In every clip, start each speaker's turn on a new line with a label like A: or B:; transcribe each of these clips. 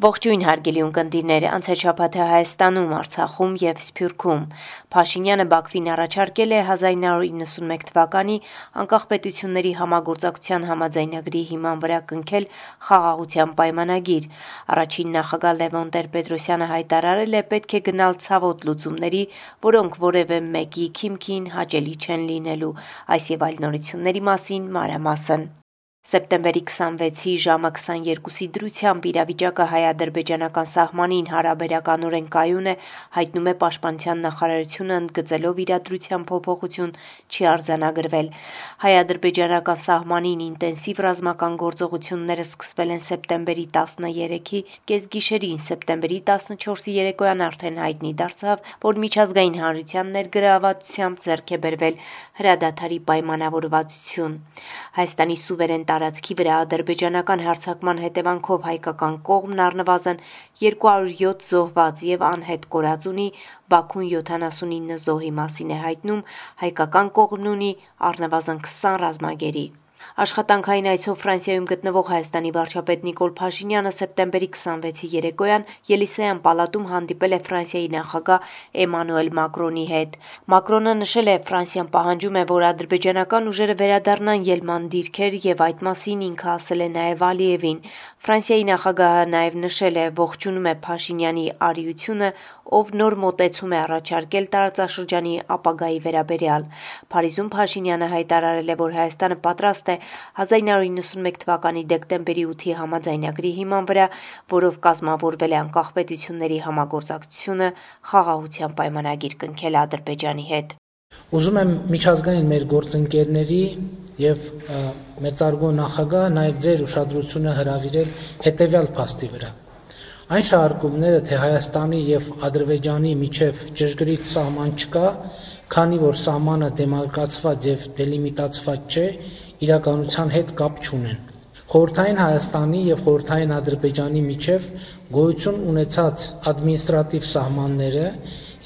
A: Ողջույն հարգելի ունկնդիրներ, անցեշապաթը Հայաստանում, Արցախում եւ Սփյուռքում։ Փաշինյանը Բաքվին առաջարկել է 1991 թվականի անկախ պետությունների համագործակցության համաձայնագրի հիման վրա կնքել խաղաղության պայմանագիր։ Առաջին նախագահ Լևոն Տեր-Պետրոսյանը հայտարարել է պետք է գնալ ցավոտ լուծումների, որոնք որևէ մեկի քիմքին հաճելի չեն լինելու։ Այս եւ այլ նորությունների մասին մանրամասն։ Սեպտեմբերի 26-ի ժամը 22-ի դրությամբ իրավիճակը հայ-ադրբեջանական սահմանին հարաբերականորեն կայուն է, հայտնում է Պաշտպանության նախարարությունը ընդգծելով իրադրության փոփոխություն չի արձանագրվել։ Հայ-ադրբեջանական սահմանին ինտենսիվ ռազմական գործողությունները սկսվել են սեպտեմբերի 13-ի կեսգիշերին, սեպտեմբերի 14-ի երեկոյան արդեն հայտնի դարձավ, որ միջազգային հանրության ներգրավվածությամբ ձեռք է բերվել հրադադարի պայմանավորվածություն։ Հայաստանի սուվերեն տարածքի վրա ադրբեջանական հարձակման հետևանքով հայկական կողմն առնվազն 207 զոհված եւ անհետ կորած ունի, Բաքուն 79 զոհի մասին է հայտնում, հայկական կողմն ունի առնվազն 20 ռազմագերի։ Աշխատանքային այցով Ֆրանսիայում գտնվող Հայաստանի վարչապետ Նիկոլ Փաշինյանը սեպտեմբերի 26-ի երեկոյան Ելիսեյան պալատում հանդիպել է Ֆրանսիայի նախագահ Էմանուել Մակրոնի հետ։ Մակրոնը նշել է, Ֆրանսիան պահանջում է, որ ադրբեջանական ուժերը վերադառնան ելման դիրքեր եւ այդ մասին ինքը ասել է նաեւ Ալիևին։ Ֆրանսիայի նախագահը նաեւ նշել է, ողջունում է Փաշինյանի արիությունը, ով նոր մոտեցում է առաջարկել տարածաշրջանի ապագայի վերաբերյալ։ Փարիզում Փաշինյանը հայտարարել է, որ Հայաստանը պատրաստ է 1991 թվականի դեկտեմբերի 8-ի համաձայնագրի հիման վրա, որով կազմավորվել է անկախ պետությունների համագործակցությունը, խաղաղության պայմանագիր կնքել Ադրբեջանի հետ։
B: Ուզում եմ միջազգային մեր գործընկերների եւ մեծարգո նախագահ նաեւ ձեր ուշադրությունը հրավիրել հետեւյալ փաստի վրա։ Այն շարժումները, թե Հայաստանի եւ Ադրբեջանի միջև ճշգրիտ սահման չկա, քանի որ սահմանը դեմարկացված եւ դելիմիտացված չէ, իրականության հետ կապ չունեն։ Խորհրդային Հայաստանի եւ Խորհրդային Ադրբեջանի միջև գոյություն ունեցած ադմինիստրատիվ սահմանները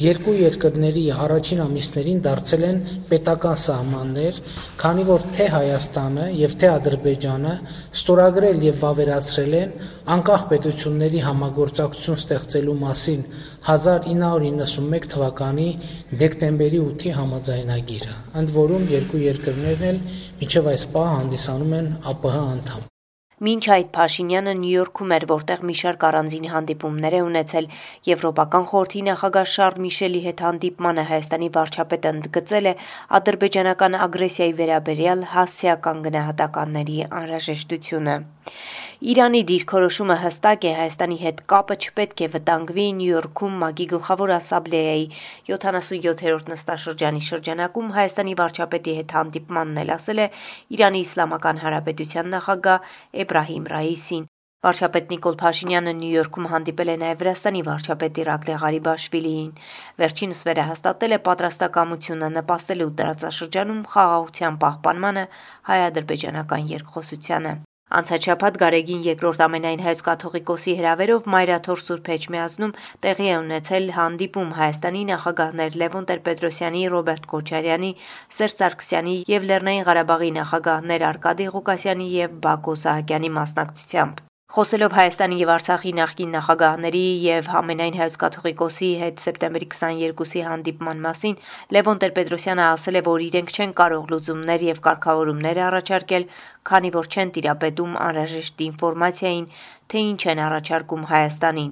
B: երկու երկրների առաջին ամիսներին դարձել են պետական սահմաններ, քանի որ թե Հայաստանը եւ թե Ադրբեջանը ստորագրել եւ վավերացրել են անկախ պետությունների համագործակցություն ստեղծելու մասին 1991 թվականի դեկտեմբերի 8-ի համաձայնագիրը, ընդ որում երկու երկրներն էլ մինչև այս պահ հանդիսանում են ԱՊՀ անդամ։
A: Մինչ այդ Փաշինյանը Նյու Յորքում էր, որտեղ մի շարք առանձին հանդիպումներ է ունեցել. Եվրոպական խորհրդի նախագահ Շարլ Միշելի հետ հանդիպմանը Հայաստանի վարչապետը ընդգծել է ադրբեջանական ագրեսիայի վերաբերյալ հասցեական գնահատականների անհրաժեշտությունը։ Իրանի դիրքորոշումը հստակ է, Հայաստանի հետ կապը չպետք է վտանգվի Նյու Յորքում ՄԱԳ-ի գլխավոր ասամբլեայի 77-րդ նստաշրջանի շրջանակում Հայաստանի վարչապետի հետ հանդիպմանն էլ ասել է Իրանի Իսլամական Հանրապետության նախագահ Էբրահիմ Ռայիսին։ Վարչապետ Նիկոլ Փաշինյանը Նյու Յորքում հանդիպել է նաև Վրաստանի վարչապետ Իրակլի Ղարիբաշվիլիին։ Վերջինս վերահաստատել է պատրաստակամությունը նպաստելու տարածաշրջանում խաղաղության պահպանմանը հայ-ադրբեջանական երկխոսությանը։ Անցաչափած Գարեգին երկրորդ ամենայն հայոց կաթողիկոսի հրավերով Մայրաթոր Սուրբ Էջմիածնում տեղի է ունեցել հանդիպում Հայաստանի նախագահներ Լևոն Տեր-Պետրոսյանի, Ռոբերտ Քոչարյանի, Սերժ Սարգսյանի եւ Լեռնային Ղարաբաղի նախագահներ Արկադի Ղուկասյանի եւ Բակո Սահակյանի մասնակցությամբ։ Խոսելով Հայաստանի եւ Արցախի նախկին նախագահների եւ ամենայն հայոց կաթողիկոսի հետ սեպտեմբերի 22-ի հանդիպման մասին Լևոն Տեր-Պետրոսյանը ասել է, որ իրենք չեն կարող լուծումներ եւ կարգավորումներ առաջարկել, քանի որ չեն տիրապետում անհրաժեշտ ինֆորմացիային, թե ինչ են առաջարկում Հայաստանին,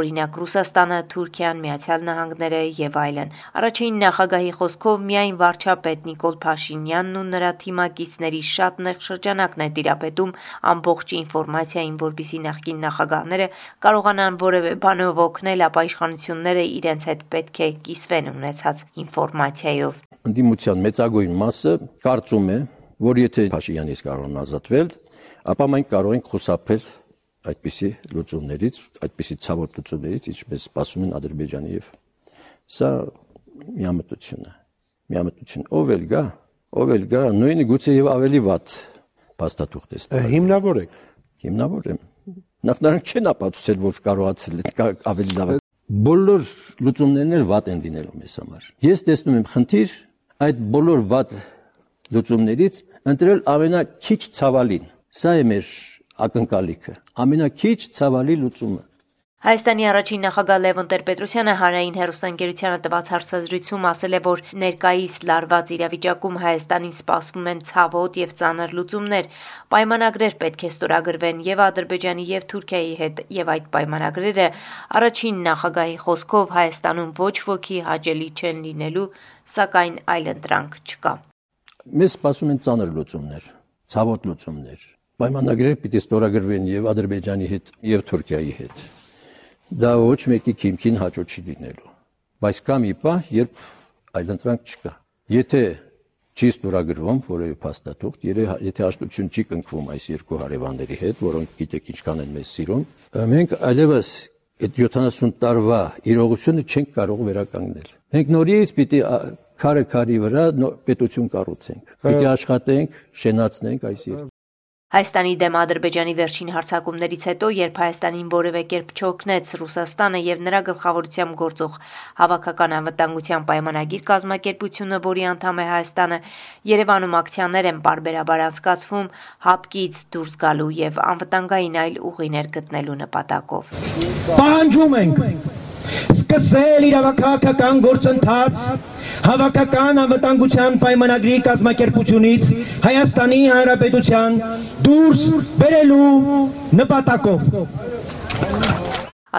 A: օրինակ Ռուսաստանը, Թուրքիան, Միացյալ Նահանգները եւ այլն։ Առաջին նախագահի խոսքով միայն վարչապետ Նիկոլ Փաշինյանն ու նրա թիմակիցների շատ նեղ շրջանակն է տիրապետում ամբողջ ինֆորմացիային, որբիսի նախկին նախագահները կարողանան որևէ բանով օգնել, ապա իշխանությունները իրենց հետ պետք է կիսվեն ունեցած ինֆորմացիայով։
C: Ընդդիմության մեծագույն մասը կարծում է, որ եթե Փաշինյանից կարող ազատվել, ապա մենք կարող ենք խուսափել այդպիսի լուծումներից, այդպիսի ցավոտ լուծումներից, ինչպես սպասում են Ադրբեջանի եւ սա միամտություն է։ Միամտություն ով էլ գա, ով էլ գա, նույնը գուցե եւ ավելի վատ փաստաթուղթ է։
D: Հիմնավոր եք։
C: Հիմնավոր եմ։ Նախ նրանք չեն ապացուցել, որ կարողացել են ավելի լավ բոլոր լուծումներն էլ վատ են լինելու մեզ համար։ Ես տեսնում եմ խնդիր այդ բոլոր վատ լուծումներից ընտրել ամենակիչ ցավալին։ Սա է մեր ակնկալիքը։ Ամենակիչ ցավալի լուծումը։
A: Հայաստանի առաջին նախագահ Լևոն Տեր-Պետրոսյանը հանրային հերոստանգերությանը տված հարցազրույցում ասել է, որ ներկայիս լարված իրավիճակում Հայաստանին սպասվում են ցավոտ եւ ծանր լուծումներ։ Պայմանագրեր պետք է ստորագրվեն եւ Ադրբեջանի եւ Թուրքիայի հետ, եւ այդ պայմանագրերը առաջին նախագահի խոսքով Հայաստանում ոչ ոքի հաճելի չեն լինելու, սակայն այլընտրանք չկա։
C: Մեզ սպասում են ծանր լուծումներ, ցավոտ լուծումներ։ Պայմանագրեր պիտի ստորագրվեն եւ Ադրբեջանի հետ եւ Թուրքիայի հետ դա ոչ մեկի քիմքին հաճո չի լինելու բայց կա մի պահ երբ այլընտրանք չկա եթե չի ստորագրվում որևէ փաստաթուղթ եթե հաշտություն չի կնքվում այս երկու հարևանների հետ որոնք գիտեք ինչքան են մեզ սիրում մենք այլևս այդ 70 տարվա իրողությունը չենք կարող վերականգնել մենք նորից պիտի քարը քարի վրա պետություն կառուցենք պիտի աշխատենք շենացնենք այս երկիրը
A: Հայաստանի դեմ Ադրբեջանի վերջին հարձակումներից հետո, երբ Հայաստանին որևէ կերպ չօգնեց Ռուսաստանը եւ նրա գլխավորությամբ գործող Հավաքական անվտանգության պայմանագիր կազմակերպությունը, որի անդամ է Հայաստանը, Երևանում ակցիաներ են բարբերաբար անցկացվում հապկից դուրս գալու եւ անվտանգային այլ ուղիներ գտնելու նպատակով։
D: Պահանջում ենք սկսել իրավաքաղաքական գործընթաց հավաքական անվտանգության պայմանագրի կազմակերպությունից Հայաստանի Հանրապետության դուրս բերելու նպատակով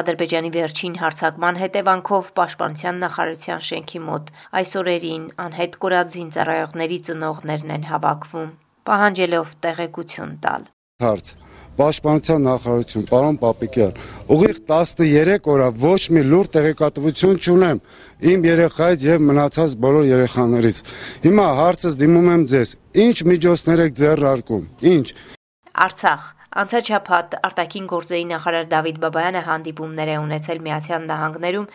A: Ադրբեջանի վերջին հարձակման հետևանքով Պաշտպանության նախարարության շենքի մոտ այսօրերին անհետ կորած զինծառայողների ծնողներն են հավաքվում, պահանջելով տեղեկություն տալ։
E: Հարց Պաշտպանության նախարարություն, պարոն Պապիկյան, ուղիղ 13 օր ոչ մի լուր տեղեկատվություն չունեմ իմ երեխայից եւ մնացած բոլոր երեխաներից։ Հիմա հարցս դիմում եմ ձեզ. ինչ միջոցներ եք ձեռնարկում։ Ինչ։
A: Արցախ Անցած շաբաթ արտաքին գործերի նախարար Դավիթ Բաբայանը հանդիպումներ է ունեցել Միացյալ Նահանգներում,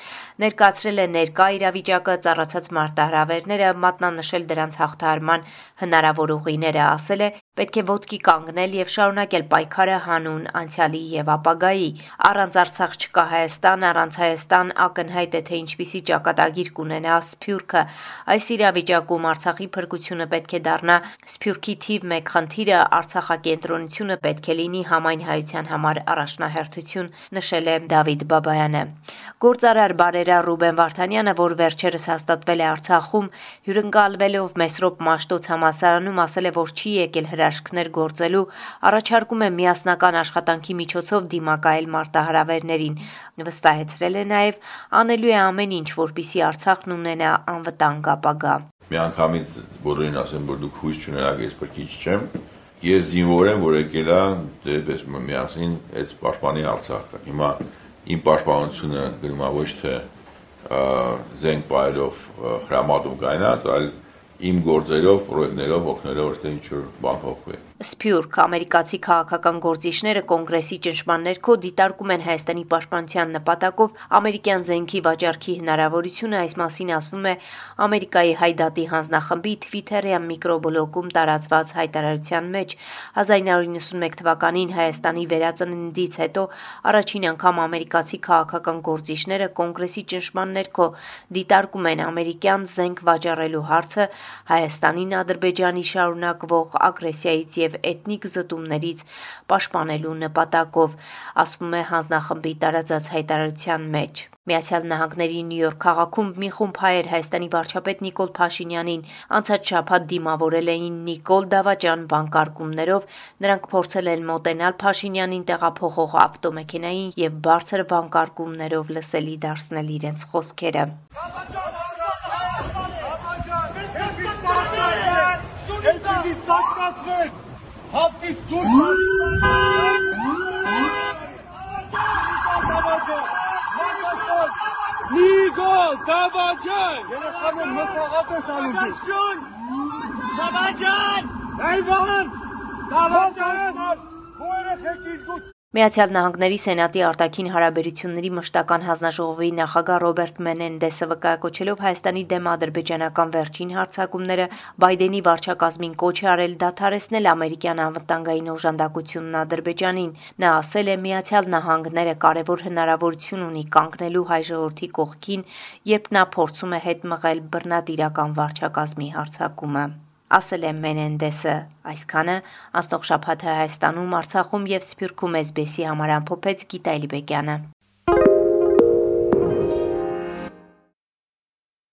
A: ներկայացրել է ներկա իրավիճակը, ծառացած մարտահրավերները, մատնանշել դրանց հաղթահարման հնարավոր ուղիները, ասել է, պետք է ոտքի կանգնել եւ շարունակել պայքարը հանուն անցյալի եւ ապագայի։ Առանց Արցախ չկա Հայաստան, առանց Հայաստան ակնհայտ է թե ինչպիսի ճակատագիր կունենա Սփյուռքը։ Այս իրավիճակում Արցախի փրկությունը պետք է դառնա Սփյուռքի թիվ 1 խնդիրը, Արցախակենտրոնությունը պետք է լինի համայն հայության համար առաջնահերթություն, նշել է Դավիթ Բաբայանը։ Գործարար բարերա Ռուբեն Վարդանյանը, որ վերջերս հաստատվել է Արցախում, հյուրընկալվելով Մեսրոպ Մաշտոց համասարանում ասել է, որ չի եկել հրաշքներ գործելու, առաջարկում է միասնական աշխատանքի միջոցով դիմակայել մարտահրավերներին։ Վստահեցրել է նաև անելու է ամեն ինչ, որպիսի Արցախն ունենա անվտանգ ապագա։
F: Միանգամից բոլորին ասեմ, որ դուք հույս չունենաք, ես բրկիչ չեմ, ես զինվոր եմ, որ եկել է դե պես միասին այդ պաշտպանի Արցախը։ Հիմա իմ պաշտպանությունը գրում է ոչ թե զենք բայելով հրամատում կայնած, այլ իմ գործերով, պրոյեկտներով օգնելով ըստ ինչ որ բան փոխվի։
A: Սփյուռք. Ամերիկացի քաղաքական գործիչները կոնգրեսի ճնշման ներքո դիտարկում են Հայաստանի պաշտպանության նպատակով ամերիկյան զենքի վաճառքի հնարավորությունը, այս մասին ասվում է Ամերիկայի Հայդատի հանձնախմբի Twitter-յան միկրոբլոգում տարածված հայտարարության մեջ 1991 թվականին Հայաստանի վերածննդից հետո առաջին անգամ ամերիկացի քաղաքական գործիչները կոնգրեսի ճնշման ներքո դիտարկում են ամերիկյան զենք վաճառելու հարցը Հայաստանին Ադրբեջանի շարունակվող ագրեսիայից եւ էթնիկ զտումներից պաշտպանելու նպատակով, ասվում է հանձնախմբի տարածած հայտարարության մեջ։ Միացյալ Նահանգների Նյու Յորք քաղաքում մի խումբ հայեր Հայաստանի վարչապետ Նիկոլ Փաշինյանին անցած շաբաթ դիմավորել էին Նիկոլ Դավաճան բանկարկումներով, նրանք փորձել են մոտենալ Փաշինյանին տեղափոխող ավտոմեքենային եւ բարձր բանկարկումներով լսելի դարձնել իրենց խոսքերը։ Դավաճան,
G: Նիգոլ Դավաճան Hafif dur. Nigol Dabacan. Gelişmenin mesafete salındı. Dabacan. Eyvallah. Dabacan. Dabacan.
A: Միացյալ Նահանգների Սենատի արտաքին հարաբերությունների մշտական հանձնաժողովի նախագահ Ռոբերտ Մենենդեսը վկայակոչելով Հայաստանի դեմ ադրբեջանական վերջին հարձակումները Բայդենի վարչակազմին կոչ է արել դադարեցնել ամերիկյան անվտանգային օժանդակությունն Ադրբեջանին։ Նա ասել է Միացյալ Նահանգները կարևոր հնարավորություն ունի կանգնելու հայ ժողովրդի կողքին, երբ նա փորձում է հետ մղել բռնատիրական վարչակազմի հարձակումը ասել է Մենենդեսը։ Այսքանը անցնող շաբաթը Հայաստանում, Արցախում եւ Սփյուռքում էսբեսի համար ամփոփեց Գիտա Իլբեկյանը։